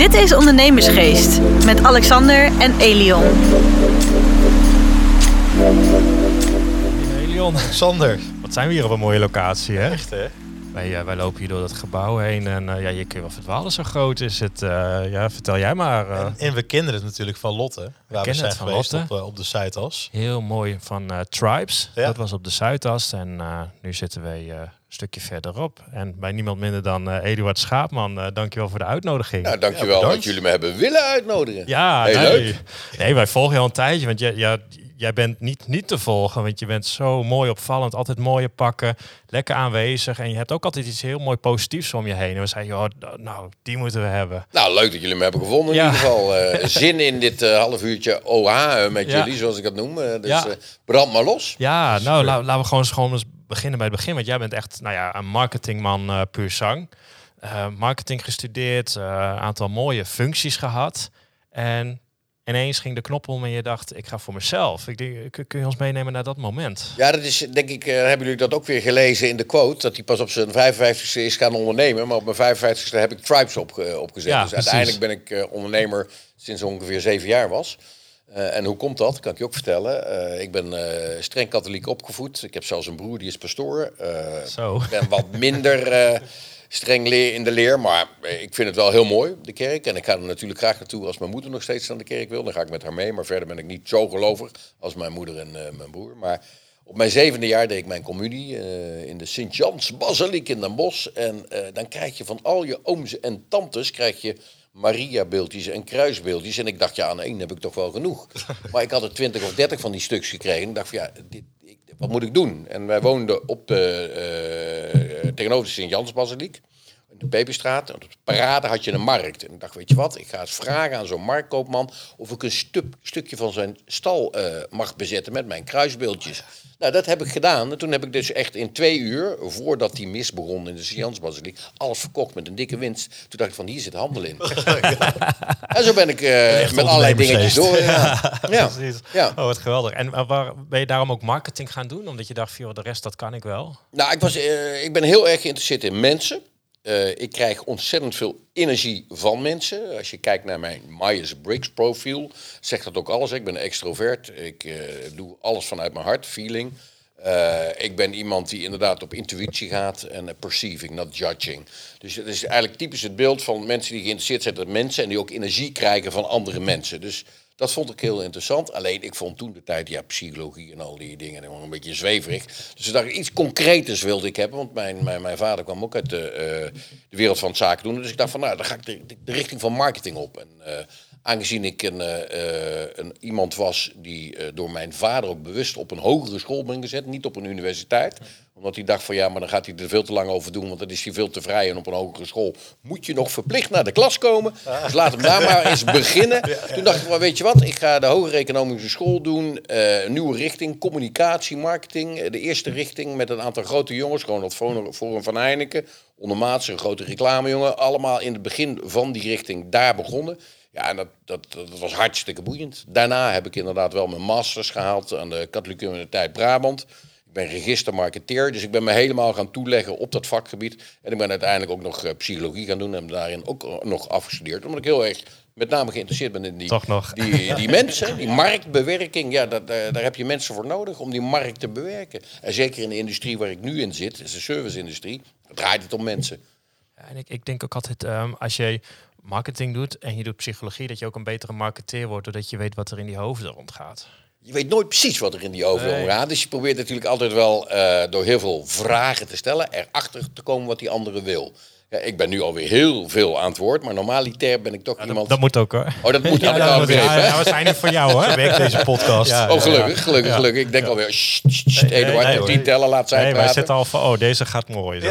Dit is Ondernemersgeest met Alexander en Elion. Elion, Sander. wat zijn we hier op een mooie locatie, hè? Echt hè? Wij, eh, wij lopen hier door dat gebouw heen en eh, ja, je kunt wel verdwalen, zo groot is het. Eh, ja, vertel jij maar. eh. En, en we kennen het natuurlijk van Lotte. Waar we, kennen zijn het van geweest Lotte. op, op de Zuidas. Heel mooi van eh, Tribes. Ja. Dat was op de Zuidas. En eh, nu zitten wij eh, stukje verderop. En bij niemand minder dan eh, Eduard Schaapman. eh dankjewel voor de uitnodiging. Nou, dankjewel Ja, dat jullie me hebben willen uitnodigen. Ja, Heel nee. leuk. Nee, wij volgen je al een tijdje. Want jij, jij bent niet, niet te volgen. Want je bent zo mooi opvallend. Altijd mooie pakken. Lekker aanwezig. En je hebt ook altijd iets heel mooi positiefs om je heen. En we zeiden, joh, nou, die moeten we hebben. Nou, leuk dat jullie me hebben gevonden in Ja. ieder geval. Eh, zin in dit half uurtje OH met Ja. jullie, zoals ik het noem. Dus Ja. brand maar los. Ja, nou, la- laten we gewoon, gewoon eens beginnen bij het begin. Want jij bent echt nou ja, een marketingman eh, puur zang. Eh, marketing gestudeerd, eh, een aantal mooie functies gehad. En ineens ging de knop om en je dacht, ik ga voor mezelf. Ik denk, kun, je ons meenemen naar dat moment? Ja, dat is denk ik, eh, hebben jullie dat ook weer gelezen in de quote. Dat hij pas op zijn 55ste is gaan ondernemen. Maar op mijn 55ste heb ik Tribes opge- opgezet. Ja, dus precies. uiteindelijk ben ik eh, ondernemer sinds ongeveer zeven jaar was. Eh, en hoe komt dat? Kan ik je ook vertellen. Eh, ik ben eh, streng katholiek opgevoed. Ik heb zelfs een broer die is pastoor. Zo. Ik ben wat minder streng leer in de leer, maar ik vind het wel heel mooi, de kerk. En ik ga er natuurlijk graag naartoe als mijn moeder nog steeds naar de kerk wil. Dan ga ik met haar mee, maar verder ben ik niet zo gelovig als mijn moeder en mijn broer. Maar op mijn zevende jaar deed ik mijn communie in de Sint-Jans Basiliek in Den Bosch. En dan krijg je van al je ooms en tantes krijg je Maria-beeldjes en kruisbeeldjes. En ik dacht, ja, aan één heb ik toch wel genoeg. Maar ik had er twintig of dertig van die stuks gekregen. Ik dacht van, ja, dit, ik, wat moet ik doen? En wij woonden op de, eh, tegenover de Sint-Jans-basiliek. De Peperstraat. En op de parade had je een markt. En ik dacht, weet je wat? Ik ga eens vragen aan zo'n marktkoopman... of ik een stu- stukje van zijn stal eh, mag bezetten met mijn kruisbeeldjes. Nou, dat heb ik gedaan. En toen heb ik dus echt in twee uur, voordat die mis begon in de Sint-Jans-basiliek... alles verkocht met een dikke winst. Toen dacht ik van, hier zit handel in. en zo ben ik eh, met allerlei dingetjes door. Ja. Ja. Oh, wat geweldig. En eh, waar, ben je daarom ook marketing gaan doen? Omdat je dacht, joh, de rest, dat kan ik wel. Nou, ik, was, eh, ik ben heel erg geïnteresseerd in mensen. Eh, ik krijg ontzettend veel energie van mensen. Als je kijkt naar mijn Myers-Briggs profiel, zegt dat ook alles. Ik ben extrovert. Ik eh, doe alles vanuit mijn hart, feeling. Eh, ik ben iemand die inderdaad op intuïtie gaat en perceiving, not judging. Dus het is eigenlijk typisch het beeld van mensen die geïnteresseerd zijn in mensen en die ook energie krijgen van andere mensen. Dus dat vond ik heel interessant. Alleen ik vond toen de tijd, ja, psychologie en al die dingen, gewoon een beetje zweverig. Dus ik dacht, iets concreters wilde ik hebben. Want mijn, mijn, mijn vader kwam ook uit de, eh, de wereld van zaken doen. Dus ik dacht van, nou, dan ga ik de, de, richting van marketing op. En eh, aangezien ik een, eh, een, iemand was die door mijn vader ook bewust op een hogere school ben gezet, niet op een universiteit omdat hij dacht van ja, maar dan gaat hij er veel te lang over doen, want dan is hij veel te vrij. En op een hogere school moet je nog verplicht naar de klas komen. Dus laat hem daar maar eens beginnen. Toen dacht ik van weet je wat, ik ga de hogere economische school doen. een nieuwe richting, communicatie, marketing. Eh, de eerste richting met een aantal grote jongens, gewoon dat Forum Forum van Heineken. Ondermaats, een grote reclamejongen. Allemaal in het begin van die richting daar begonnen. Ja, en dat, dat, dat was hartstikke boeiend. Daarna heb ik inderdaad wel mijn masters gehaald aan de Katholieke Universiteit Brabant. Ik ben registermarketeer, dus ik ben me helemaal gaan toeleggen op dat vakgebied. En ik ben uiteindelijk ook nog eh, psychologie gaan doen en daarin ook eh, nog afgestudeerd. Omdat ik heel erg met name geïnteresseerd ben in die, Toch nog. die, die mensen, die marktbewerking. Ja, dat, daar, daar heb je mensen voor nodig om die markt te bewerken. En zeker in de industrie waar ik nu in zit, is de service-industrie, draait het om mensen. Ja, en ik, ik denk ook altijd, ehm, als je marketing doet en je doet psychologie, dat je ook een betere marketeer wordt, doordat je weet wat er in die hoofden rondgaat. Je weet nooit precies wat er in die hoofden Nee. omgaat. Dus je probeert natuurlijk altijd wel eh, door heel veel vragen te stellen, erachter te komen wat die andere wil. Ja, ik ben nu alweer heel veel aan het woord, maar normaliter ben ik toch iemand... Dat moet ook hoor. Oh, dat moet Ja, dat begrepen, ja, we zijn niet voor jou hoor. Werkt deze podcast. Ja. Oh, gelukkig, gelukkig, gelukkig. Ik denk alweer, sst, sst, sst, Nee, Eduard, nee, tot hoor. tien tellen, laat zij Nee, wij praten. zitten al van, oh, deze gaat mooi.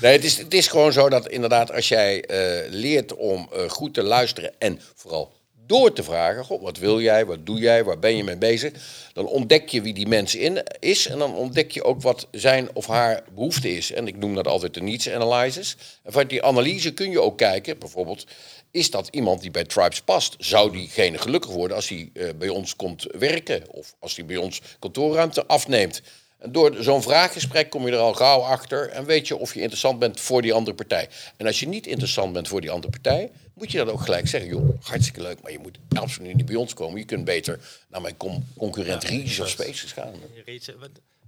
Nee, het is, het is gewoon zo dat inderdaad als jij eh, leert om eh, goed te luisteren en vooral door te vragen, goh, wat wil jij, wat doe jij, waar ben je mee bezig, dan ontdek je wie die mens in is en dan ontdek je ook wat zijn of haar behoefte is. En ik noem dat altijd de needs analysis. En vanuit die analyse kun je ook kijken, bijvoorbeeld, is dat iemand die bij Tribes past? Zou diegene gelukkig worden als hij eh, bij ons komt werken of als hij bij ons kantoorruimte afneemt? En door zo'n vraaggesprek kom je er al gauw achter en weet je of je interessant bent voor die andere partij. En als je niet interessant bent voor die andere partij, moet je dat ook gelijk zeggen. Joh, hartstikke leuk, maar je moet absoluut niet bij ons komen. Je kunt beter naar mijn con- concurrent Regis of Spaces gaan.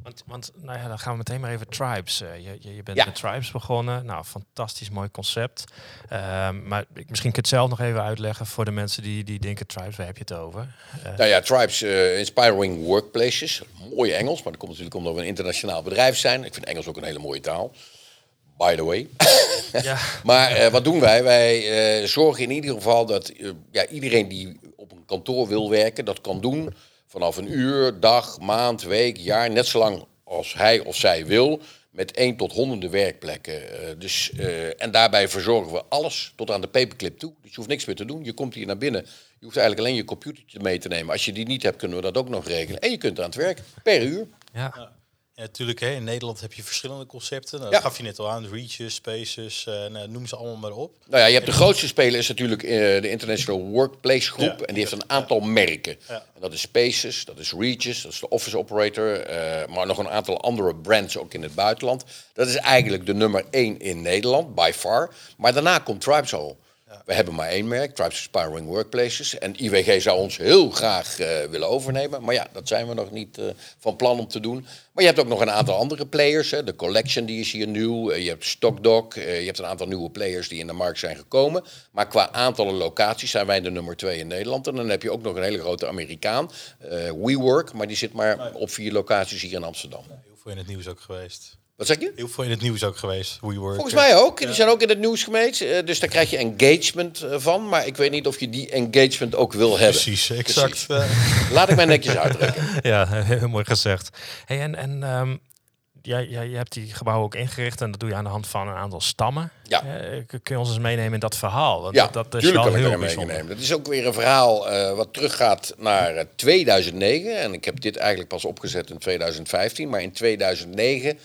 Want, want nou ja, dan gaan we meteen maar even Tribes. eh, je, je, je bent Ja. met Tribes begonnen. Nou, fantastisch mooi concept. Ehm, maar ik, misschien kun je het zelf nog even uitleggen voor de mensen die, die denken Tribes, waar heb je het over? Eh, Nou ja, Tribes eh, Inspiring Workplaces. Mooi Engels, maar dat komt natuurlijk omdat we een internationaal bedrijf zijn. Ik vind Engels ook een hele mooie taal. By the way. ja, Maar wat doen wij? Wij zorgen in ieder geval dat ja, iedereen die op een kantoor wil werken, dat kan doen vanaf een uur, dag, maand, week, jaar, net zolang als hij of zij wil, met één tot honderden werkplekken. Eh, dus, eh, en daarbij verzorgen we alles tot aan de paperclip toe. Dus je hoeft niks meer te doen. Je komt hier naar binnen. Je hoeft eigenlijk alleen je computertje mee te nemen. Als je die niet hebt, kunnen we dat ook nog regelen. En je kunt aan het werk, per uur. ja. Ja, natuurlijk, hè, in Nederland heb je verschillende concepten. Nou, Ja. Dat gaf je net al aan. Reaches, Spaces, eh, nou, noem ze allemaal maar op. Nou ja, je hebt de grootste speler is natuurlijk eh, de International Workplace Groep. Ja. En die heeft een aantal merken. Ja. En dat is Spaces, dat is Reaches, dat is de Office Operator. eh, maar nog een aantal andere brands ook in het buitenland. Dat is eigenlijk de nummer één in Nederland, by far. Maar daarna komt Tribes We hebben maar één merk, Tribes Inspiring Workplaces. En IWG zou ons heel graag eh, willen overnemen. Maar ja, dat zijn we nog niet eh, van plan om te doen. Maar je hebt ook nog een aantal andere players. Hè. De Collection die is hier nieuw. Eh, je hebt StockDoc. je hebt een aantal nieuwe players die in de markt zijn gekomen. Maar qua aantallen locaties zijn wij de nummer twee in Nederland. En dan heb je ook nog een hele grote Amerikaan. WeWork, maar die zit maar op vier locaties hier in Amsterdam. Heel veel in het nieuws ook geweest. Wat zeg je? Heel veel in het nieuws ook geweest. WeWork. Volgens mij ook. Die zijn ook in het nieuws geweest. Eh, dus daar krijg je engagement eh, van. Maar ik weet niet of je die engagement ook wil hebben. Precies, exact. eh, Laat ik mij netjes uitdrukken. ja, heel mooi gezegd. Hey, en en jij, jij, je hebt die gebouwen ook ingericht en dat doe je aan de hand van een aantal stammen. Ja. Kun je ons eens meenemen in dat verhaal? Want Ja, dat, dat is tuurlijk wel kan ik heel er mee bijzonder. nemen. Dat is ook weer een verhaal wat teruggaat naar eh, 2009. En ik heb dit eigenlijk pas opgezet in 2015. Maar in 2009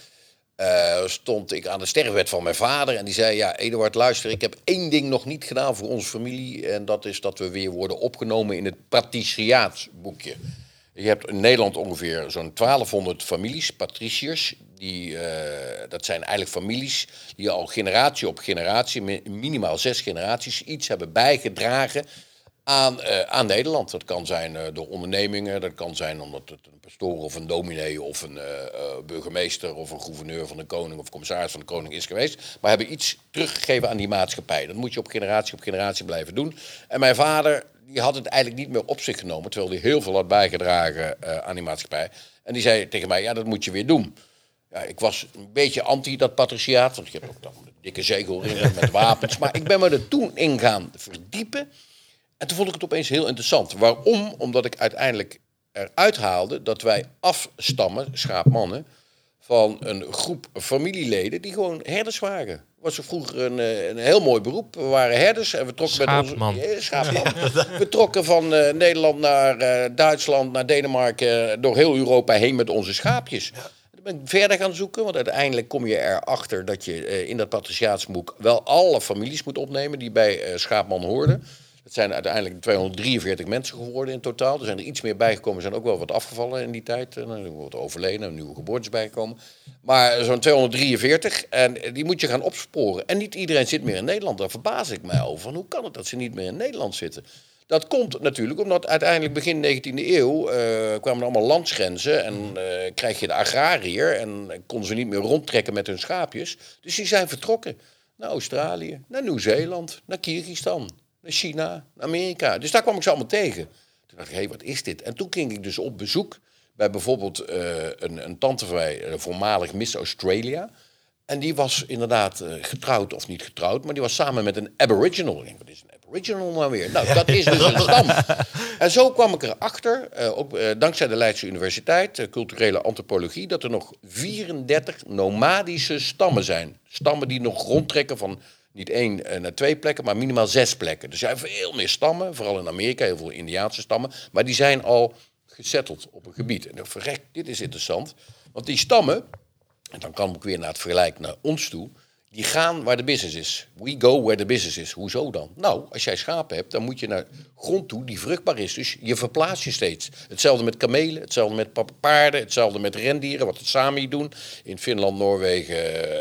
eh, stond ik aan de sterfbed van mijn vader. En die zei, ja, Eduard, luister, ik heb één ding nog niet gedaan voor onze familie. En dat is dat we weer worden opgenomen in het patriciaatsboekje. Je hebt in Nederland ongeveer zo'n 1200 families, patriciërs. Die, eh, dat zijn eigenlijk families die al generatie op generatie, mi- minimaal zes generaties, iets hebben bijgedragen aan, eh, aan Nederland. Dat kan zijn eh, door ondernemingen, dat kan zijn omdat het een pastoor of een dominee of een eh, burgemeester of een gouverneur van de koning of commissaris van de koning is geweest. Maar hebben iets teruggegeven aan die maatschappij. Dat moet je op generatie op generatie blijven doen. En mijn vader die had het eigenlijk niet meer op zich genomen, terwijl hij heel veel had bijgedragen aan die maatschappij. En die zei tegen mij, ja dat moet je weer doen. Ja, ik was een beetje anti dat patriciaat, want je hebt ook dan dikke zegelringen met wapens. Maar ik ben me er toen in gaan verdiepen. En toen vond ik het opeens heel interessant. Waarom? Omdat ik uiteindelijk eruit haalde dat wij afstammen, schaapmannen, van een groep familieleden die gewoon herders waren. Was er vroeger een, eh, een heel mooi beroep. We waren herders en we trokken Schaapman. met onze... Ja, schaapman. We trokken van eh, Nederland naar eh, Duitsland, naar Denemarken, door heel Europa heen met onze schaapjes. Dan ben ik verder gaan zoeken, want uiteindelijk kom je erachter dat je in dat patriciaatsboek wel alle families moet opnemen die bij Schaapman hoorden. Het zijn uiteindelijk 243 mensen geworden in totaal. Er zijn er iets meer bijgekomen, er zijn ook wel wat afgevallen in die tijd. Er wordt overleden, nieuwe geboortes bijgekomen. Maar zo'n 243, en die moet je gaan opsporen. En niet iedereen zit meer in Nederland. Daar verbaas ik mij over. Hoe kan het dat ze niet meer in Nederland zitten? Dat komt natuurlijk omdat uiteindelijk begin 19e eeuw eh, kwamen er allemaal landsgrenzen en eh, krijg je de agrariër en konden ze niet meer rondtrekken met hun schaapjes. Dus die zijn vertrokken naar Australië, naar Nieuw-Zeeland, naar Kyrgyzstan, naar China, naar Amerika. Dus daar kwam ik ze allemaal tegen. Toen dacht ik, hé, wat is dit? En toen ging ik dus op bezoek bij bijvoorbeeld eh, een, een tante van mij, eh, voormalig Miss Australia. En die was inderdaad eh, getrouwd, of niet getrouwd, maar die was samen met een aboriginal. Ik wat is een aboriginal nou weer? Nou, dat is dus een stam. En zo kwam ik erachter, eh ook dankzij de Leidse Universiteit, culturele antropologie, dat er nog 34 nomadische stammen zijn. Stammen die nog rondtrekken van niet één eh, naar twee plekken, maar minimaal zes plekken. Dus er zijn veel meer stammen, vooral in Amerika, heel veel Indiaanse stammen, maar die zijn al gesetteld op een gebied. En dacht, verrek, dit is interessant. Want die stammen, en dan kan ik weer naar het vergelijk naar ons toe. Die gaan waar de business is. We go where the business is. Hoezo dan? Nou, als jij schapen hebt, dan moet je naar grond toe die vruchtbaar is. Dus je verplaatst je steeds. Hetzelfde met kamelen, hetzelfde met pa- paarden, hetzelfde met rendieren, wat het Sami doen. In Finland, Noorwegen,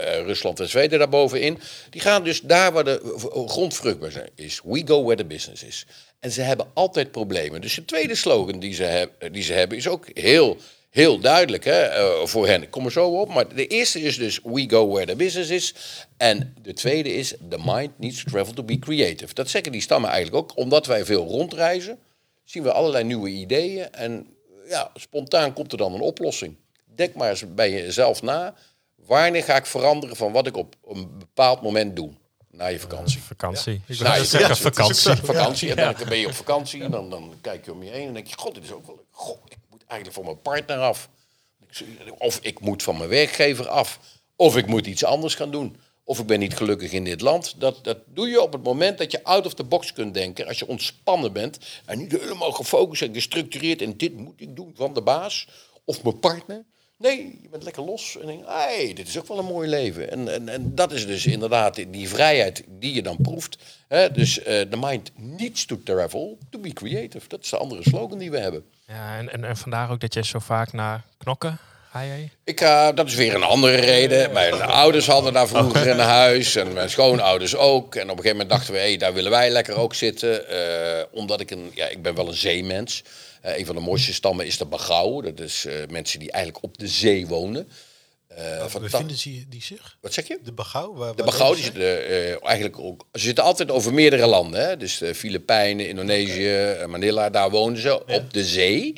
eh, Rusland en Zweden daarbovenin. Die gaan dus daar waar de grond vruchtbaar is. We go where the business is. En ze hebben altijd problemen. Dus de tweede slogan die ze, die ze hebben is ook heel heel duidelijk hè, eh, voor hen. Ik kom er zo op. Maar de eerste is dus we go where the business is. En de tweede is the mind needs to travel to be creative. Dat zeggen die stammen eigenlijk ook. Omdat wij veel rondreizen, zien we allerlei nieuwe ideeën. En ja, spontaan komt er dan een oplossing. Denk maar eens bij jezelf na. Wanneer ga ik veranderen van wat ik op een bepaald moment doe? Na je vakantie. Vakantie. Ik zeggen ja, vakantie. vakantie. En dan ben je op vakantie. Dan, dan kijk je om je heen en denk je... God, dit is ook wel... God, ik eigenlijk van mijn partner af. Of ik moet van mijn werkgever af. Of ik moet iets anders gaan doen. Of ik ben niet gelukkig in dit land. Dat, dat doe je op het moment dat je out of the box kunt denken. Als je ontspannen bent. En niet helemaal gefocust en gestructureerd. En dit moet ik doen van de baas. Of mijn partner. Nee, je bent lekker los. En denk, hey, dit is ook wel een mooi leven. En, en, en dat is dus inderdaad die vrijheid die je dan proeft. Hè? Dus eh the mind needs to travel to be creative. Dat is de andere slogan die we hebben. Ja, en, en, en vandaar ook dat jij zo vaak naar knokken? Ik, eh, dat is weer een andere reden. Mijn ouders hadden daar vroeger in huis en mijn schoonouders ook. En op een gegeven moment dachten we, hey, daar willen wij lekker ook zitten. Eh, omdat ik een, ja, ik ben wel een zeemens. Eh een van de mooiste stammen is de Bagau. Dat is mensen die eigenlijk op de zee wonen. Eh, bevinden ze die zich? Wat zeg je? De Bagau? Waar, De Bagau die zitten eh, eigenlijk ook. Ze zitten altijd over meerdere landen. Hè? Dus de Filipijnen, Indonesië, eh, Manila, daar wonen ze op de zee.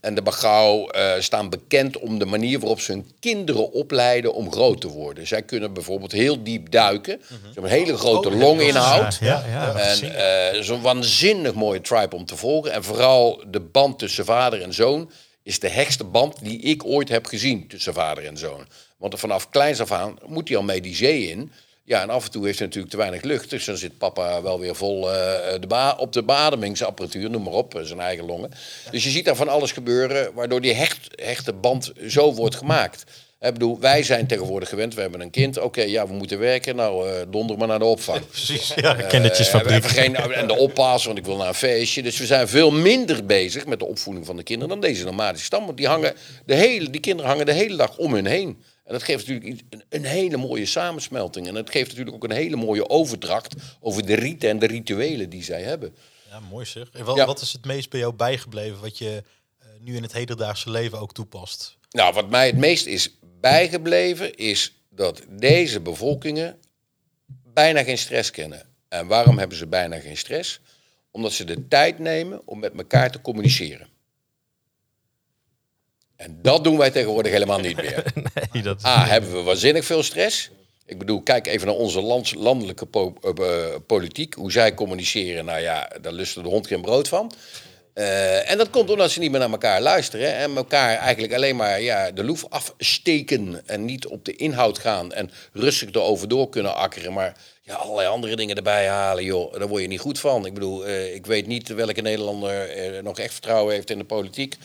En de Bagau eh, staan bekend om de manier waarop ze hun kinderen opleiden om groot te worden. Zij kunnen bijvoorbeeld heel diep duiken. Ze hebben een hele grote Oh, longinhoud. Ja, ja. En eh, zo'n waanzinnig mooie tribe om te volgen. En vooral de band tussen vader en zoon is de hekste band die ik ooit heb gezien tussen vader en zoon. Want vanaf kleins af aan moet hij al mee die zee in. Ja, en af en toe heeft hij natuurlijk te weinig lucht. Dus dan zit papa wel weer vol eh, de op de beademingsapparatuur, noem maar op, eh, zijn eigen longen. Dus je ziet daar van alles gebeuren, waardoor die hecht, hechte band zo wordt gemaakt. Ik bedoel, wij zijn tegenwoordig gewend, we hebben een kind. Oké, ja, we moeten werken. Nou, eh, donder maar naar de opvang. Precies, ja. Eh, Kindertjesfabriek. geen, en de oppas, want ik wil naar een feestje. Dus we zijn veel minder bezig met de opvoeding van de kinderen dan deze nomadische stam. Want die, hangen de hele, die kinderen hangen de hele dag om hun heen. En dat geeft natuurlijk een, een hele mooie samensmelting. En dat geeft natuurlijk ook een hele mooie overdracht over de riten en de rituelen die zij hebben. Ja, mooi zeg. En wat, Ja. wat is het meest bij jou bijgebleven wat je eh, nu in het hedendaagse leven ook toepast? Nou, wat mij het meest is bijgebleven is dat deze bevolkingen bijna geen stress kennen. En waarom hebben ze bijna geen stress? Omdat ze de tijd nemen om met elkaar te communiceren. En dat doen wij tegenwoordig helemaal niet meer. Nee, dat A, hebben we waanzinnig veel stress. Ik bedoel, kijk even naar onze lands- landelijke po- eh, eh, politiek. Hoe zij communiceren, nou ja, daar lusten de hond geen brood van. Eh, en dat komt omdat ze niet meer naar elkaar luisteren. En elkaar eigenlijk alleen maar ja, de loef afsteken. En niet op de inhoud gaan. En rustig erover door kunnen akkeren. Maar ja, allerlei andere dingen erbij halen, joh. Daar word je niet goed van. Ik bedoel, eh, ik weet niet welke Nederlander nog echt vertrouwen heeft in de politiek.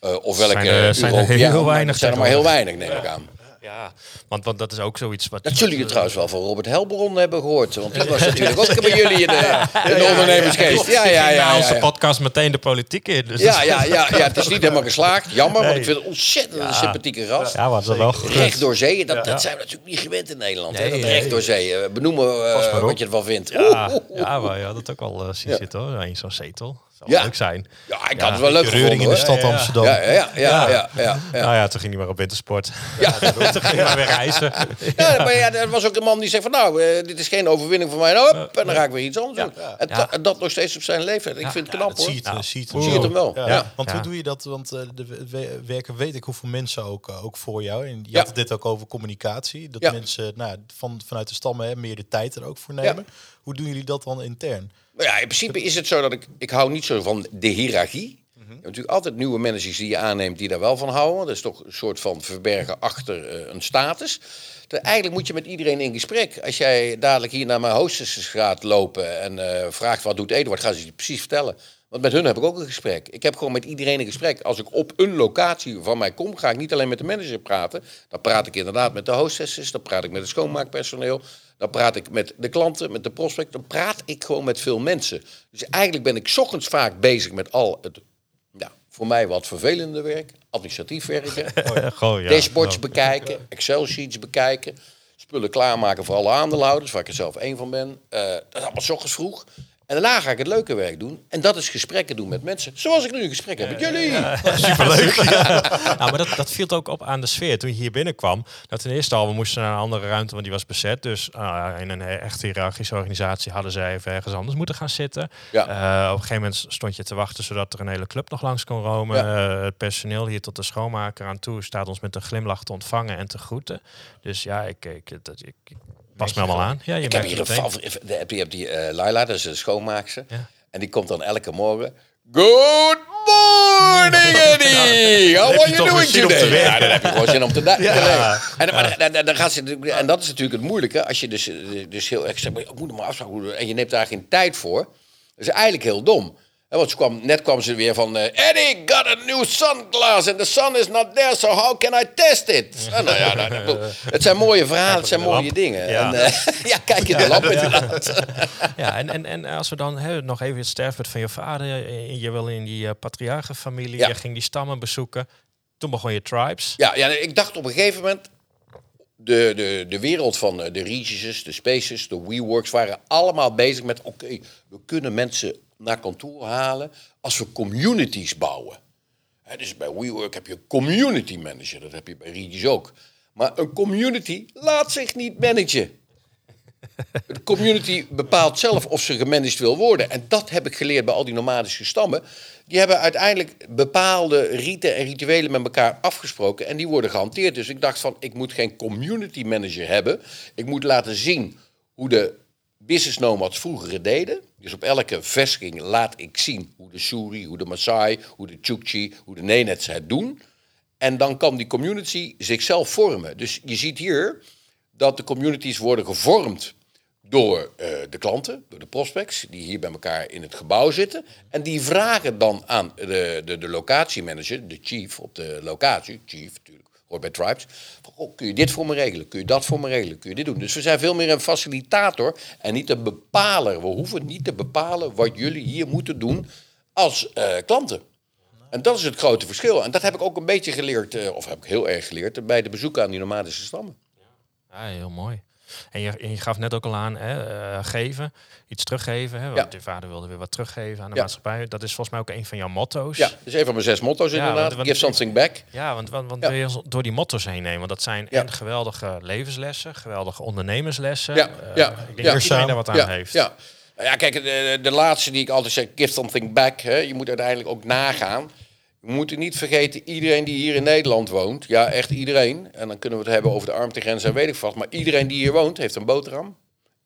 Eh, of welke Zijn er- zijn er heel maar weinig zijn er maar heel weinig, neem ik aan. Ja, want, want dat is ook zoiets wat... Dat zullen jullie trouwens wel van Robert Helbron hebben gehoord. Want die was natuurlijk ook bij jullie in de, in de ondernemersgeest. Ja, ja, ja. onze ja, ja. podcast meteen de politiek in. Dus Ja, ja, ja, ja, het is niet helemaal geslaagd. Jammer, want ik vind het ontzettend een sympathieke gast. Ja, maar dat wel Recht door zee, dat, dat zijn we natuurlijk niet gewend in Nederland. hè, dat nee. recht door zee. Benoemen eh, wat je ervan vindt. Ja, ja, maar je had het ook al eh, zien Ja. zitten hoor, in zo'n zetel. Zou Ja. leuk zijn. Ja, ik Ja, had het wel leuk Reuring gevonden in de stad Ja, ja. Amsterdam. Ja, ja, ja, ja, ja, ja, ja. Nou ja, toen ging hij maar op wintersport. Ja. toen ging hij maar weer reizen. Ja, maar ja, er was ook een man die zei van nou, eh, dit is geen overwinning voor mij. Nou, hop, en dan ga ik weer iets anders doen. En, Ja. ta- en dat nog steeds op zijn leeftijd. Ik vind het knap Dat hoor. zie je, het, Ja. zie je het Zie je het hem wel. Ja. Ja. Want Ja. hoe doe je dat? Want eh, de we- we- werken weet ik hoeveel mensen ook, eh, ook voor jou. En je Ja. had het dit ook over communicatie. Dat Ja. mensen nou, van, vanuit de stammen hè, meer de tijd er ook voor nemen. Hoe doen jullie dat dan intern? Nou ja, in principe is het zo dat ik... Ik hou niet zo van de hiërarchie. Je hebt natuurlijk altijd nieuwe managers die je aanneemt die daar wel van houden. Dat is toch een soort van verbergen achter eh, een status. Eigenlijk moet je met iedereen in gesprek. Als jij dadelijk hier naar mijn hostesses gaat lopen en eh, vraagt wat doet Eduard, gaan ze je precies vertellen. Want met hun heb ik ook een gesprek. Ik heb gewoon met iedereen een gesprek. Als ik op een locatie van mij kom, ga ik niet alleen met de manager praten. Dan praat ik inderdaad met de hostesses, dan praat ik met het schoonmaakpersoneel. Dan praat ik met de klanten, met de prospect. Dan praat ik gewoon met veel mensen. Dus eigenlijk ben ik 's ochtends vaak bezig met al het, ja, voor mij wat vervelende werk. Administratief werken. Ja. Dashboards bekijken, Excel-sheets bekijken, spullen klaarmaken voor alle aandeelhouders, waar ik er zelf één van ben. Eh, dat is allemaal ochtends vroeg. En daarna ga ik het leuke werk doen. En dat is gesprekken doen met mensen. Zoals ik nu een gesprek heb met jullie. Superleuk. Ja. Nou, maar dat, dat viel ook op aan de sfeer. Toen je hier binnenkwam, dat ten eerste al, we moesten naar een andere ruimte, want die was bezet. Dus ah, in een echt hiërarchische organisatie hadden zij even ergens anders moeten gaan zitten. Ja. Eh, op een gegeven moment stond je te wachten zodat er een hele club nog langs kon romen. Eh, het personeel hier tot de schoonmaker aan toe staat ons met een glimlach te ontvangen en te groeten. Dus ja, ik, ik, dat, ik, ik pas me allemaal aan. Ja, je Ik heb hier een favoriet. Je hebt, die eh Laila, dat is de schoonmaakster. Ja. En die komt dan elke morgen. Good morning, Eddie! How are you doing today? werken. Ja, dan heb je gewoon zin om te da- Ja. werken. En, maar, dan- dan- dan gaat ze, en dat is natuurlijk het moeilijke. Als je dus, eh, dus heel erg zegt, ik moet hem maar afspraken. En je neemt daar geen tijd voor. Dat is eigenlijk heel dom. Want ze kwam, net kwam ze weer van... eh, Eddie, got a new sunglass and the sun is not there, so how can I test it? En nou ja, nou, nou, het zijn mooie verhalen, het zijn mooie dingen. Ja. En, eh, ja, kijk in de lamp inderdaad. Ja, en, en, en als we dan hè, nog even het sterfbed van je vader, eh, je wil in die uh, patriarchenfamilie, Ja. je ging die stammen bezoeken. Toen begon je tribes. Ja, ja, ik dacht op een gegeven moment... De, de, de wereld van de Regises, de Spaces, de WeWorks waren allemaal bezig met... oké, we kunnen mensen naar kantoor halen als we communities bouwen. Dus bij WeWork heb je een community manager, dat heb je bij Regis ook. Maar een community laat zich niet managen. De community bepaalt zelf of ze gemanaged wil worden. En dat heb ik geleerd bij al die nomadische stammen. Die hebben uiteindelijk bepaalde riten en rituelen met elkaar afgesproken. En die worden gehanteerd. Dus ik dacht van, ik moet geen community manager hebben. Ik moet laten zien hoe de business nomads vroeger deden. Dus op elke vestiging laat ik zien hoe de Suri, hoe de Maasai, hoe de Chukchi, hoe de Nenets het doen. En dan kan die community zichzelf vormen. Dus je ziet hier dat de communities worden gevormd door eh, de klanten, door de prospects, die hier bij elkaar in het gebouw zitten. En die vragen dan aan de, de, de locatiemanager, de chief op de locatie, chief natuurlijk, hoort bij tribes. Oh, kun je dit voor me regelen? Kun je dat voor me regelen? Kun je dit doen? Dus we zijn veel meer een facilitator en niet een bepaler. We hoeven niet te bepalen wat jullie hier moeten doen als eh, klanten. En dat is het grote verschil. En dat heb ik ook een beetje geleerd, eh, of heb ik heel erg geleerd, bij de bezoeken aan die nomadische stammen. Ja, heel mooi. En je, en je gaf net ook al aan, hè, eh, geven, iets teruggeven. Hè, want Ja. je vader wilde weer wat teruggeven aan de Ja. maatschappij. Dat is volgens mij ook een van jouw motto's. Ja, dat is een van mijn zes motto's inderdaad. want- want- Give something back. Ja, want, want, wil je door die motto's heen nemen? Want dat zijn en geweldige levenslessen, geweldige ondernemerslessen. Ja, Eh, ja, Ik denk dat iedereen daar wat aan ja, heeft. Ja. Nou ja, kijk, de, de laatste die ik altijd zeg, give something back. Hè. Je moet uiteindelijk ook nagaan. We moeten niet vergeten, iedereen die hier in Nederland woont, ja, echt iedereen. En dan kunnen we het hebben over de armtegrens en weet ik wat. Maar iedereen die hier woont, heeft een boterham.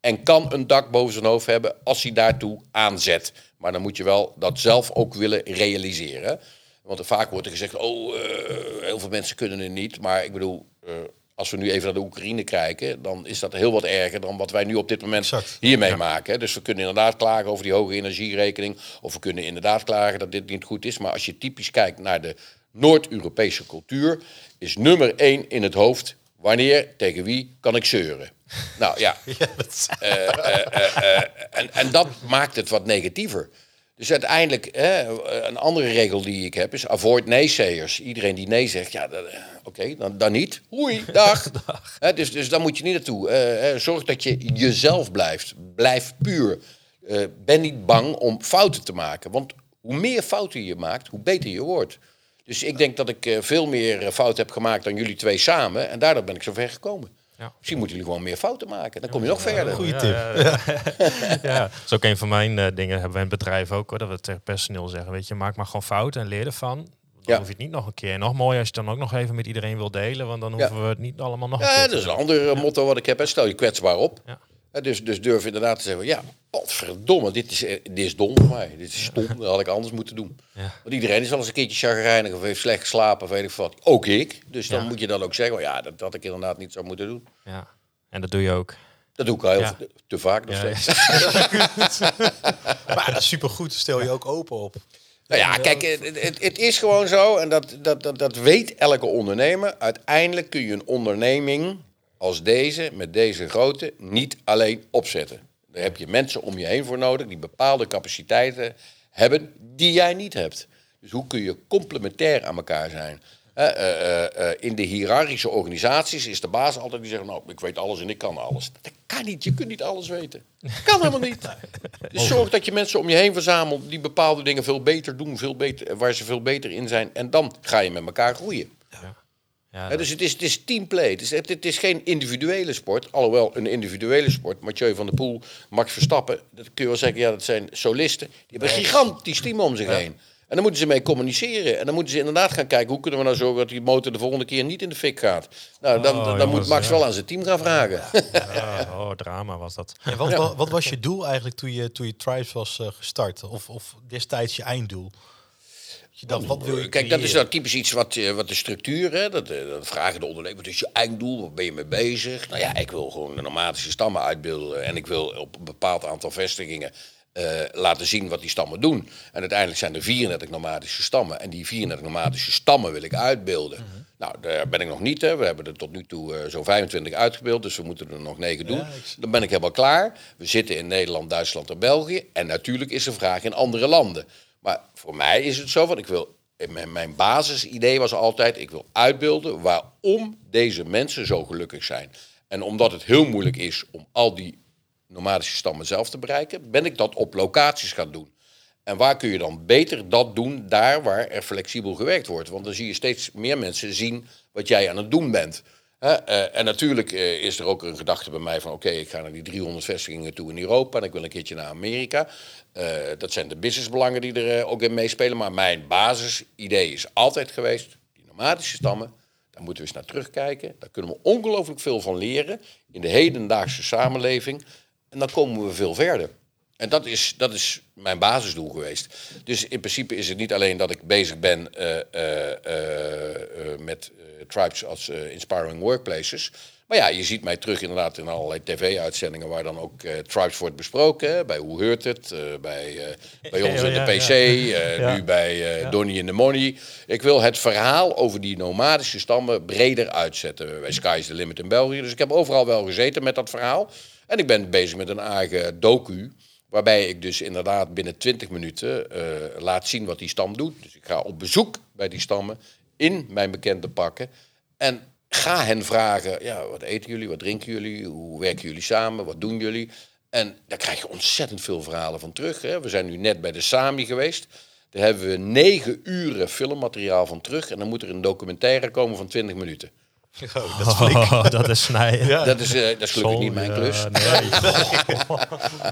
En kan een dak boven zijn hoofd hebben als hij daartoe aanzet. Maar dan moet je wel dat zelf ook willen realiseren. Want vaak wordt er gezegd, oh, eh, heel veel mensen kunnen het niet. Maar ik bedoel, eh, als we nu even naar de Oekraïne kijken... dan is dat heel wat erger dan wat wij nu op dit moment Exact. hier meemaken. hè. Dus we kunnen inderdaad klagen over die hoge energierekening. Of we kunnen inderdaad klagen dat dit niet goed is. Maar als je typisch kijkt naar de Noord-Europese cultuur... is nummer één in het hoofd... wanneer, tegen wie kan ik zeuren? Nou ja, Eh, eh, eh, eh, en, en dat maakt het wat negatiever. Dus uiteindelijk, hè, een andere regel die ik heb is avoid naysayers. Iedereen die nee zegt, ja, eh, oké, dan, dan niet. Oei, dag. Hè, dus, dus daar moet je niet naartoe. Eh, eh, zorg dat je jezelf blijft. Blijf puur. Eh, ben niet bang om fouten te maken. Want hoe meer fouten je maakt, hoe beter je wordt. Dus ik denk dat ik eh, veel meer fouten heb gemaakt dan jullie twee samen. En daardoor ben ik zo ver gekomen. Ja. Misschien moeten jullie gewoon meer fouten maken. Dan kom je nog verder. Goeie Ja, tip. ja, ja. Ja, dat is ook een van mijn eh, dingen. Hebben we in het bedrijf ook hoor. Dat we tegen personeel zeggen. Weet je, maak maar gewoon fouten en leer ervan. Dan Ja. hoef je het niet nog een keer. En nog mooier als je het dan ook nog even met iedereen wil delen. Want dan Ja. hoeven we het niet allemaal nog een Ja, keer dat te is een ander eh, motto wat ik heb. hè. Stel je kwetsbaar op. Ja. Hè, Dus, dus durf inderdaad te zeggen, ja, verdomme, dit is, eh, dit is dom voor mij. Dit is stom, dat had ik anders moeten doen. Ja. Want iedereen is wel eens een keertje chagrijnig of heeft slecht geslapen of weet ik wat. Ook ik. Dus dan Ja. moet je dan ook zeggen, oh ja, dat had ik inderdaad niet zo moeten doen. Ja. En dat doe je ook. Dat doe ik al heel Ja. te vaak nog Ja, steeds. Maar dat is supergoed, stel je ook open op. Nou ja, kijk, het, het, het is gewoon zo, en dat, dat, dat, dat weet elke ondernemer. Uiteindelijk kun je een onderneming als deze, met deze grootte, niet alleen opzetten. Daar heb je mensen om je heen voor nodig die bepaalde capaciteiten hebben die jij niet hebt. Dus hoe kun je complementair aan elkaar zijn? Eh, eh, eh, in de hiërarchische organisaties is de baas altijd die zegt, nou, ik weet alles en ik kan alles. Dat kan niet, je kunt niet alles weten. Kan helemaal niet. Dus zorg dat je mensen om je heen verzamelt die bepaalde dingen veel beter doen, veel beter, waar ze veel beter in zijn. En dan ga je met elkaar groeien. Ja, Hè, dus het is, het is teamplay. Het is, het, het is geen individuele sport. Alhoewel een individuele sport. Mathieu van der Poel, Max Verstappen. Dat kun je wel zeggen, ja, dat zijn solisten. Die hebben een gigantisch team om zich heen. En dan moeten ze mee communiceren. En dan moeten ze inderdaad gaan kijken... hoe kunnen we nou zorgen dat die motor de volgende keer niet in de fik gaat. Nou, dan, Oh, dan moet Max ja. wel aan zijn team gaan vragen. Ja, oh, drama was dat. En wat, wa- wat was je doel eigenlijk toen je, toen je Tribes was eh, gestart? Of, of destijds je einddoel? Dat Je dacht, wat wil je Kijk, dat is nou typisch iets wat, eh, wat de structuur, hè, dat, eh, dat vragen de ondernemer, wat is je einddoel, wat ben je mee bezig? Nou ja, ik wil gewoon de nomadische stammen uitbeelden en ik wil op een bepaald aantal vestigingen eh, laten zien wat die stammen doen. En uiteindelijk zijn er 34 nomadische stammen en die 34 nomadische stammen wil ik uitbeelden. Nou, daar ben ik nog niet, hè. we hebben er tot nu toe zo'n 25 uitgebeeld, dus we moeten er nog 9 doen. Ja, ik zie- Dan ben ik helemaal klaar. We zitten in Nederland, Duitsland en België. En natuurlijk is er vraag in andere landen. Maar voor mij is het zo van, ik wil, mijn basisidee was altijd, ik wil uitbeelden waarom deze mensen zo gelukkig zijn. En omdat het heel moeilijk is om al die nomadische stammen zelf te bereiken, ben ik dat op locaties gaan doen. En waar kun je dan beter dat doen? Daar waar er flexibel gewerkt wordt. Want dan zie je steeds meer mensen zien wat jij aan het doen bent. Eh, en natuurlijk eh, is er ook een gedachte bij mij van... oké, ik ga naar die 300 vestigingen toe in Europa... en ik wil een keertje naar Amerika. Eh, dat zijn de businessbelangen die er ook in meespelen. Maar mijn basisidee is altijd geweest... die nomadische stammen, daar moeten we eens naar terugkijken. Daar kunnen we ongelooflijk veel van leren... in de hedendaagse samenleving. En dan komen we veel verder. En dat is, dat is mijn basisdoel geweest. Dus in principe is het niet alleen dat ik bezig ben eh, eh, eh, met tribes als inspiring workplaces. Maar ja, je ziet mij terug inderdaad in allerlei tv-uitzendingen waar dan ook tribes wordt besproken. hè. Bij Hoe Heurt Het, bij, bij ons in de PC, ja. nu bij eh Donnie in the Money. Ik wil het verhaal over die nomadische stammen breder uitzetten. Bij Sky is the Limit in België. Dus ik heb overal wel gezeten met dat verhaal. En ik ben bezig met een eigen docu. Waarbij ik dus inderdaad binnen 20 minuten eh, laat zien wat die stam doet. Dus ik ga op bezoek bij die stammen in mijn bekende pakken. En ga hen vragen, ja, wat eten jullie, wat drinken jullie, hoe werken jullie samen, wat doen jullie? En daar krijg je ontzettend veel verhalen van terug. Hè. We zijn nu net bij de Sami geweest. Daar hebben we negen uren filmmateriaal van terug. En dan moet er een documentaire komen van 20 minuten. Oh, dat is flink. Oh, dat is snijden. Dat, is, eh, dat is gelukkig niet mijn klus. Nee.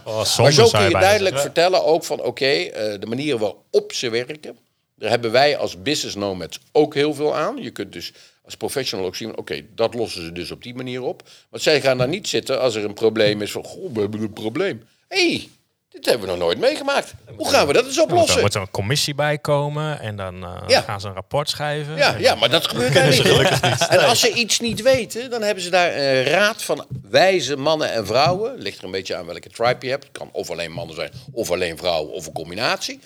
Oh, Maar zo zou kun je bijna duidelijk vertellen ook van oké, eh, de manier waarop ze werken. Daar hebben wij als business nomads ook heel veel aan. Je kunt dus als professional ook zien, oké, dat lossen ze dus op die manier op. Want zij gaan daar niet zitten als er een probleem is van, goh, we hebben een probleem. Hé, hey, dit hebben we nog nooit meegemaakt. Hoe gaan we dat eens. Er oplossen? moet er een commissie bij komen en dan eh, Ja. gaan ze een rapport schrijven. Ja, ja, maar dat gebeurt daar niet. En als ze iets niet weten, dan hebben ze daar een raad van wijze mannen en vrouwen. Ligt er een beetje aan welke tribe je hebt. Het kan of alleen mannen zijn, of alleen vrouwen, of een combinatie.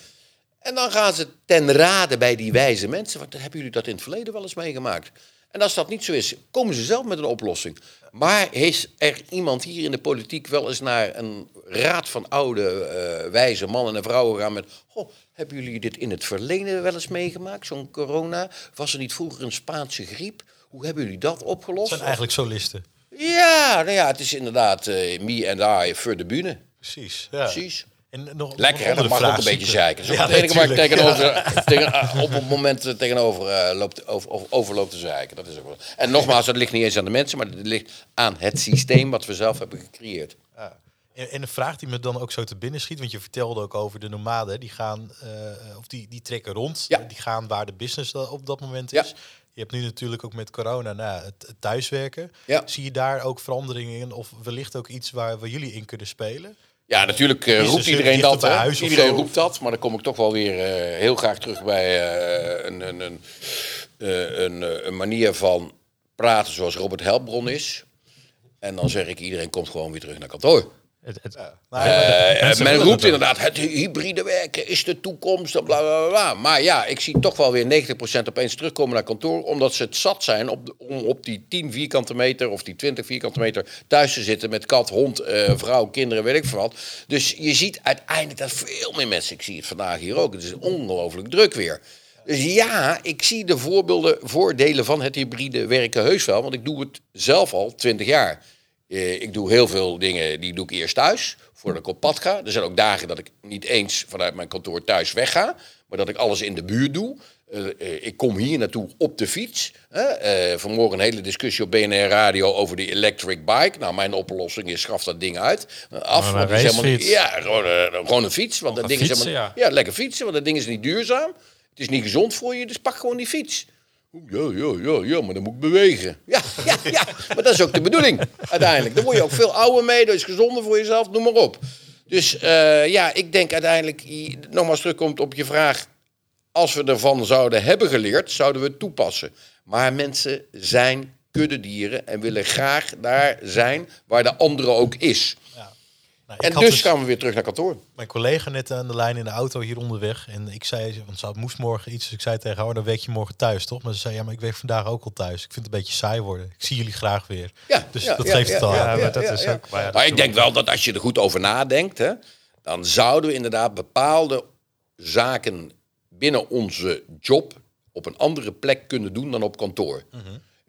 En dan gaan ze ten rade bij die wijze mensen. Want hebben jullie dat in het verleden wel eens meegemaakt? En als dat niet zo is, komen ze zelf met een oplossing. Maar is er iemand hier in de politiek wel eens naar een raad van oude eh, wijze mannen en vrouwen gegaan met... Goh, hebben jullie dit in het verleden wel eens meegemaakt, zo'n corona? Was er niet vroeger een Spaanse griep? Hoe hebben jullie dat opgelost? Het zijn eigenlijk solisten. Ja, nou ja, het is inderdaad eh, me and I voor de bühne. Precies. Ja. Precies. En nog, Lekker, hè? Dat mag ook een beetje zeiken. Dat is Ja, het enige waar ik tegenover, tegen, ah, op het moment eh, tegenover eh, loopt, over, over, overloopt te zeiken. Dat is ook wel. En nogmaals, dat ligt niet eens aan de mensen, maar het ligt aan het systeem wat we zelf hebben gecreëerd. Ja. En, en een vraag die me dan ook zo te binnen schiet, want je vertelde ook over de nomaden, die gaan, eh, of die, die trekken rond, Ja. die gaan waar de business op dat moment Ja. is. Je hebt nu natuurlijk ook met corona nou, het, thuiswerken. Ja. Zie je daar ook veranderingen in, of wellicht ook iets waar, waar jullie in kunnen spelen? Ja, natuurlijk eh, roept er iedereen dichter dat. huis Iedereen roept dat, maar dan kom ik toch wel weer eh, heel graag terug bij eh, een, een, een, eh, een, eh, een manier van praten zoals Robert Helbron is. En dan zeg ik, iedereen komt gewoon weer terug naar kantoor. Het, het, Nou, Eh, Mensen men roept inderdaad, het hybride werken is de toekomst, en bla bla bla. Maar ja, ik zie toch wel weer 90% opeens terugkomen naar kantoor, omdat ze het zat zijn op om op die 10 vierkante meter of die 20 vierkante meter thuis te zitten met kat, hond, eh, vrouw, kinderen, weet ik veel wat. Dus je ziet uiteindelijk dat veel meer mensen, ik zie het vandaag hier ook, het is ongelooflijk druk weer. Dus ja, ik zie de voorbeelden, voordelen van het hybride werken heus wel, want ik doe het zelf al 20 jaar. Eh, ik doe heel veel dingen, die doe ik eerst thuis, voordat ik op pad ga. Er zijn ook dagen dat ik niet eens vanuit mijn kantoor thuis wegga, maar dat ik alles in de buurt doe. Eh, eh, ik kom hier naartoe op de fiets. Hè? Vanmorgen een hele discussie op BNR Radio over de electric bike. Nou, mijn oplossing is, schaf dat ding uit. Af, want is helemaal niet-. Ja, gewoon, gewoon een fiets. Want dat ding is helemaal, ja. ja, lekker fietsen, want dat ding is niet duurzaam. Het is niet gezond voor je, dus pak gewoon die fiets. Ja, ja, ja, ja, maar dan moet ik bewegen. Ja, ja, ja, maar dat is ook de bedoeling uiteindelijk. Dan word je ook veel ouder mee, dat is gezonder voor jezelf, noem maar op. Dus eh, ja, ik denk uiteindelijk, nogmaals terugkomt op je vraag... als we ervan zouden hebben geleerd, zouden we het toepassen. Maar mensen zijn kuddedieren en willen graag daar zijn waar de andere ook is. Nou, En dus gaan we weer terug naar kantoor. mijn collega net aan de lijn in de auto hier onderweg. En ik zei, want ze moest morgen iets. Dus ik zei tegen haar, oh, dan werk je morgen thuis, toch? Maar ze zei, ja, maar ik werk vandaag ook al thuis. Ik vind het een beetje saai worden. Ik zie jullie graag weer. Ja, Dus ja, dat ja, geeft ja, het al aan. maar dat is ook... Maar ja, Maar dat ik denk wel dat als je er goed over nadenkt, hè, dan zouden we inderdaad bepaalde zaken binnen onze job op een andere plek kunnen doen dan op kantoor.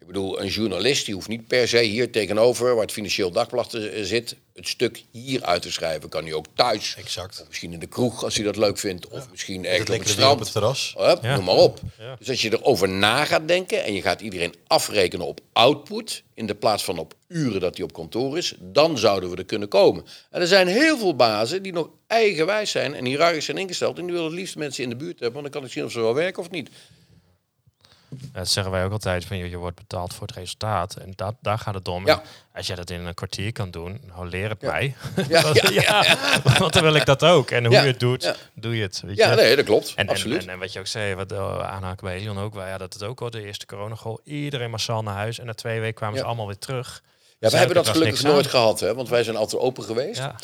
Ik bedoel, een journalist die hoeft niet per se hier tegenover, waar het Financieel Dagblad eh, zit, het stuk hier uit te schrijven. Kan hij ook thuis. Exact. Of misschien in de kroeg als hij dat leuk vindt. Of misschien ergens op het op het terras. Hup, Ja. Noem maar op. Dus als je erover na gaat denken en je gaat iedereen afrekenen op output, in de plaats van op uren dat hij op kantoor is, dan zouden we er kunnen komen. En er zijn heel veel bazen die nog eigenwijs zijn en hiërarchisch zijn ingesteld en die willen het liefst mensen in de buurt hebben, want dan kan ik zien of ze wel werken of niet. Dat zeggen wij ook altijd, van je, je wordt betaald voor het resultaat. En dat, daar gaat het om. Ja. Als jij dat in een kwartier kan doen, nou leer het Ja. mij. Ja, Want- ja, ja. want dan wil ik dat ook. En hoe je het doet, doe je het. Weet Ja, je? nee, dat klopt. En, Absoluut. en, en wat je ook zei, wat uh, aanhaken bij Elion ook, wel, ja, dat het ook wel de eerste coronagol. Iedereen massaal naar huis en na twee weken kwamen ze allemaal weer terug. ja, we hebben dat gelukkig nooit aan. gehad, hè, want wij zijn altijd open geweest. Ja.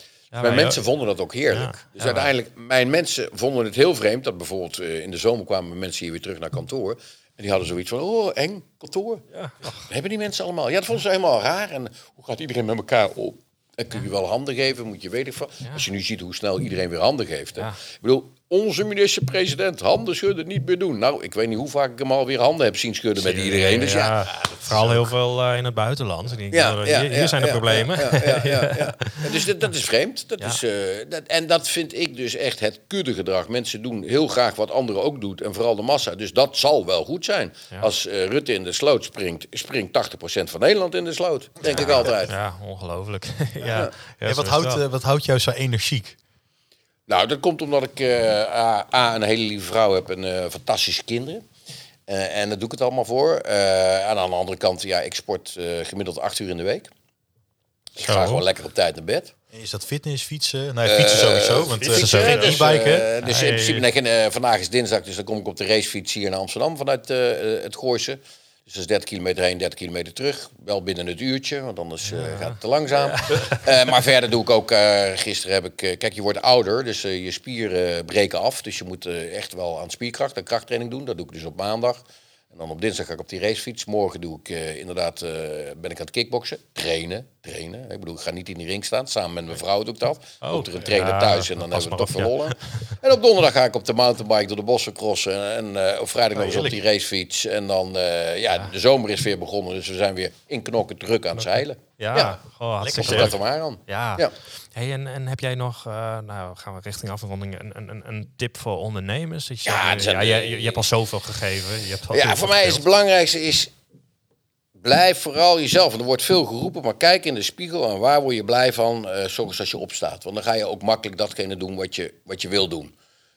Mijn mensen ook. vonden dat ook heerlijk. Ja. Dus Ja, uiteindelijk, mijn mensen vonden het heel vreemd dat bijvoorbeeld eh, in de zomer kwamen mensen hier weer terug naar kantoor. En die hadden zoiets van, oh, eng, kantoor. Ja. Hebben die mensen allemaal? Ja, dat vonden ze helemaal raar. En hoe gaat iedereen met elkaar om? En kun je wel handen geven, moet je van. Als je nu ziet hoe snel iedereen weer handen geeft. Hè. Ik bedoel, onze minister-president, handen schudden niet meer doen. Nou, ik weet niet hoe vaak ik hem alweer handen heb zien schudden met iedereen. Dus ja, Vooral heel veel eh, in het buitenland. En die- ja, hier ja, hier ja, zijn de ja, problemen. Ja, ja, ja, ja, ja. En Dus dat, dat is vreemd. Dat Ja. is, eh, dat, en dat vind ik dus echt het kuddegedrag. Mensen doen heel graag wat anderen ook doen. En vooral de massa. Dus dat zal wel goed zijn. Ja. Als eh, Rutte in de sloot springt, springt 80% van Nederland in de sloot. Denk ik altijd. Ja, ongelooflijk. ja. Ja. Wat, houdt, wat houdt jou zo energiek? Nou, dat komt omdat ik eh, A, A, een hele lieve vrouw heb en eh, fantastische kinderen. Eh, en daar doe ik het allemaal voor. En aan de andere kant, ja, ik sport gemiddeld acht uur in de week. Ik Zo. ga gewoon lekker op tijd naar bed. Is dat fitness, fietsen? Nou, fietsen sowieso, want fietsen geen sowieso. e-bike, hè? eh, dus in principe, nee, vandaag is dinsdag, dus dan kom ik op de racefiets hier naar Amsterdam vanuit het Gooise. Dus dat is 30 kilometer heen, 30 kilometer terug. Wel binnen het uurtje, want anders eh, gaat het te langzaam. Eh, maar verder doe ik ook, eh, gisteren heb ik, kijk je wordt ouder, dus je spieren breken af. Dus je moet echt wel aan spierkracht en krachttraining doen. Dat doe ik dus op maandag. En dan op dinsdag ga ik op die racefiets. Morgen doe ik eh, inderdaad, eh, ben ik aan het kickboksen. Trainen, trainen. Ik bedoel, ik ga niet in die ring staan. Samen met mijn vrouw doe ik dat. Oh, Komt er een trainer ja, thuis en dan hebben we toch op, ja. verlollen. En op donderdag ga ik op de mountainbike door de bossen crossen. En eh, op vrijdag nog eens op die racefiets. En dan, eh, ja, de zomer is weer begonnen. Dus we zijn weer in knokken druk aan het zeilen. Ja, Ja. Leuk. dat er maar aan. Ja. Ja. Hey, en, en heb jij nog, eh, nou gaan we richting afronding, een, een, een, tip voor ondernemers? Dat je, Ja, zegt, zijn- ja je, je, je hebt al zoveel gegeven. Je hebt al Ja, voor mij is het belangrijkste is... Blijf vooral jezelf. Want er wordt veel geroepen, maar kijk in de spiegel en waar word je blij van, eh zoals als je opstaat. Want dan ga je ook makkelijk datgene doen wat je, wat je wil doen.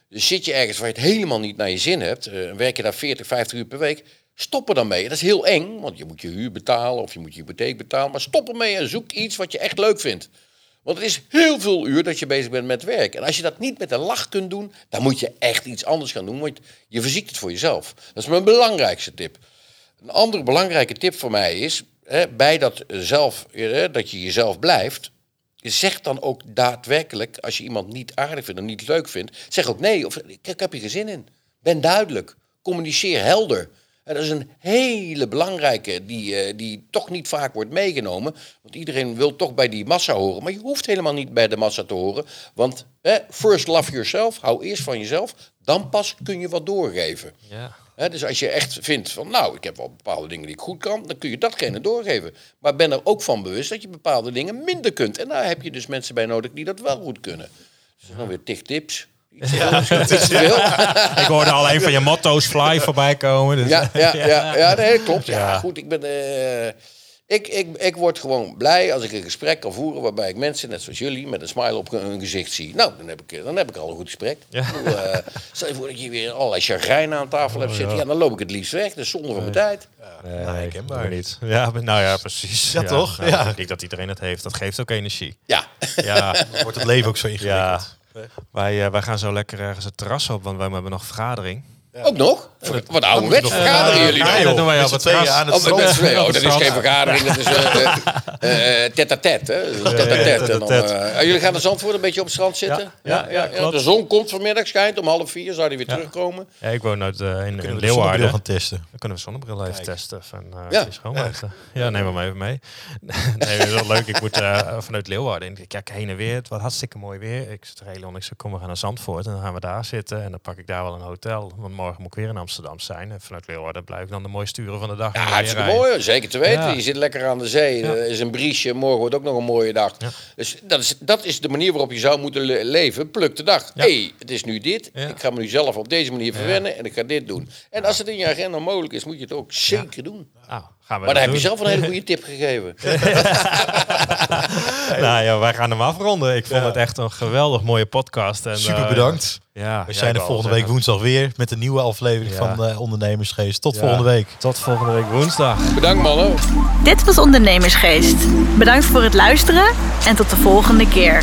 Dus zit je ergens waar je het helemaal niet naar je zin hebt, eh, en werk je daar 40, 50 uur per week, stop er dan mee. Dat is heel eng, want je moet je huur betalen of je moet je hypotheek betalen. Maar stop ermee en zoek iets wat je echt leuk vindt. Want het is heel veel uur dat je bezig bent met werk. En als je dat niet met een lach kunt doen, dan moet je echt iets anders gaan doen. Want je verziekt het voor jezelf. Dat is mijn belangrijkste tip. Een andere belangrijke tip voor mij is, hè, bij dat zelf, hè, dat je jezelf blijft, zeg dan ook daadwerkelijk, als je iemand niet aardig vindt of niet leuk vindt, zeg ook nee of ik, heb hier geen zin in. Ben duidelijk. Communiceer helder. En dat is een hele belangrijke die, eh, die toch niet vaak wordt meegenomen. Want iedereen wil toch bij die massa horen. Maar je hoeft helemaal niet bij de massa te horen. Want first love yourself. Hou eerst van jezelf. Dan pas kun je wat doorgeven. Ja. Dus als je echt vindt van, nou, ik heb wel bepaalde dingen die ik goed kan, dan kun je datgene doorgeven. Maar ben er ook van bewust dat je bepaalde dingen minder kunt. En daar heb je dus mensen bij nodig die dat wel goed kunnen. Dus dan weer tig tips. Veel. Ik hoorde al een van je motto's fly voorbij komen. Dus. Ja, ja, ja, ja, nee, klopt. Ja, Ja. goed, ik ben... eh, ik, ik, ik word gewoon blij als ik een gesprek kan voeren waarbij ik mensen, net zoals jullie, met een smile op hun gezicht zie. Nou, dan heb ik, dan heb ik al een goed gesprek. Ja. Ik bedoel, eh, stel je voor dat je weer allerlei chagrijn aan tafel hebt zitten. Ja, dan loop ik het liefst weg. Dat is zonde van mijn tijd. Nee, Nou, herkenbaar. doe niet. Ja, maar- nou ja, precies. Ja, toch? Nou, Ja. Ik denk dat iedereen het heeft. Dat geeft ook energie. Ja, Ja, wordt het leven ook zo ja. Wij, eh, wij gaan zo lekker ergens het terras op, want wij hebben nog vergadering. Ook nog. Wat ouderwets vergaderen jullie ja, nou? dat doen wij op z'n het terras. aan het Oh. Oh, dat is geen vergadering, dat is eh, eh, eh, tête-à-tête. eh, jullie gaan naar Zandvoort een beetje op het strand zitten? Ja, ja. De zon komt vanmiddag, schijnt om half vier. Zou die weer terugkomen? Ja, ik woon uit, eh, in, in we Leeuwarden. gaan testen? Dan kunnen we zonnebril even Kijk. testen. Van, uh, Ja. ja. schoonmaken. Ja, neem hem even mee. nee, dat is wel leuk. Ik moet eh, vanuit Leeuwarden. Ik kijk heen en weer. Het was hartstikke mooi weer. Ik zit er heel Ik zeg, kom, we gaan naar Zandvoort. En dan gaan we daar zitten. En dan pak ik daar wel een hotel. Want morgen moet ik weer in Amsterdam zijn. En vanuit Leeuwarden blijf ik dan de mooiste uren van de dag. Ja, hartstikke mooi. Zeker te weten. Ja. Je zit lekker aan de zee. Ja. Er is een briesje. Morgen wordt ook nog een mooie dag. Ja. Dus dat is, dat is de manier waarop je zou moeten le- leven. Pluk de dag. Ja. hey, het is nu dit. Ja. Ik ga me nu zelf op deze manier verwennen. En ik ga dit doen. En als het in je agenda mogelijk is, moet je het ook zeker doen. Nou, gaan we Maar dan dat heb je zelf een hele goede tip gegeven. nou ja, wij gaan hem afronden. Ik vond het echt een geweldig mooie podcast. En, Super eh, bedankt. Ja, We zijn er volgende week woensdag weer met een nieuwe aflevering Ja. van eh, Ondernemersgeest. Tot Ja. volgende week. Tot volgende week woensdag. Bedankt mannen. Dit was Ondernemersgeest. Bedankt voor het luisteren en tot de volgende keer.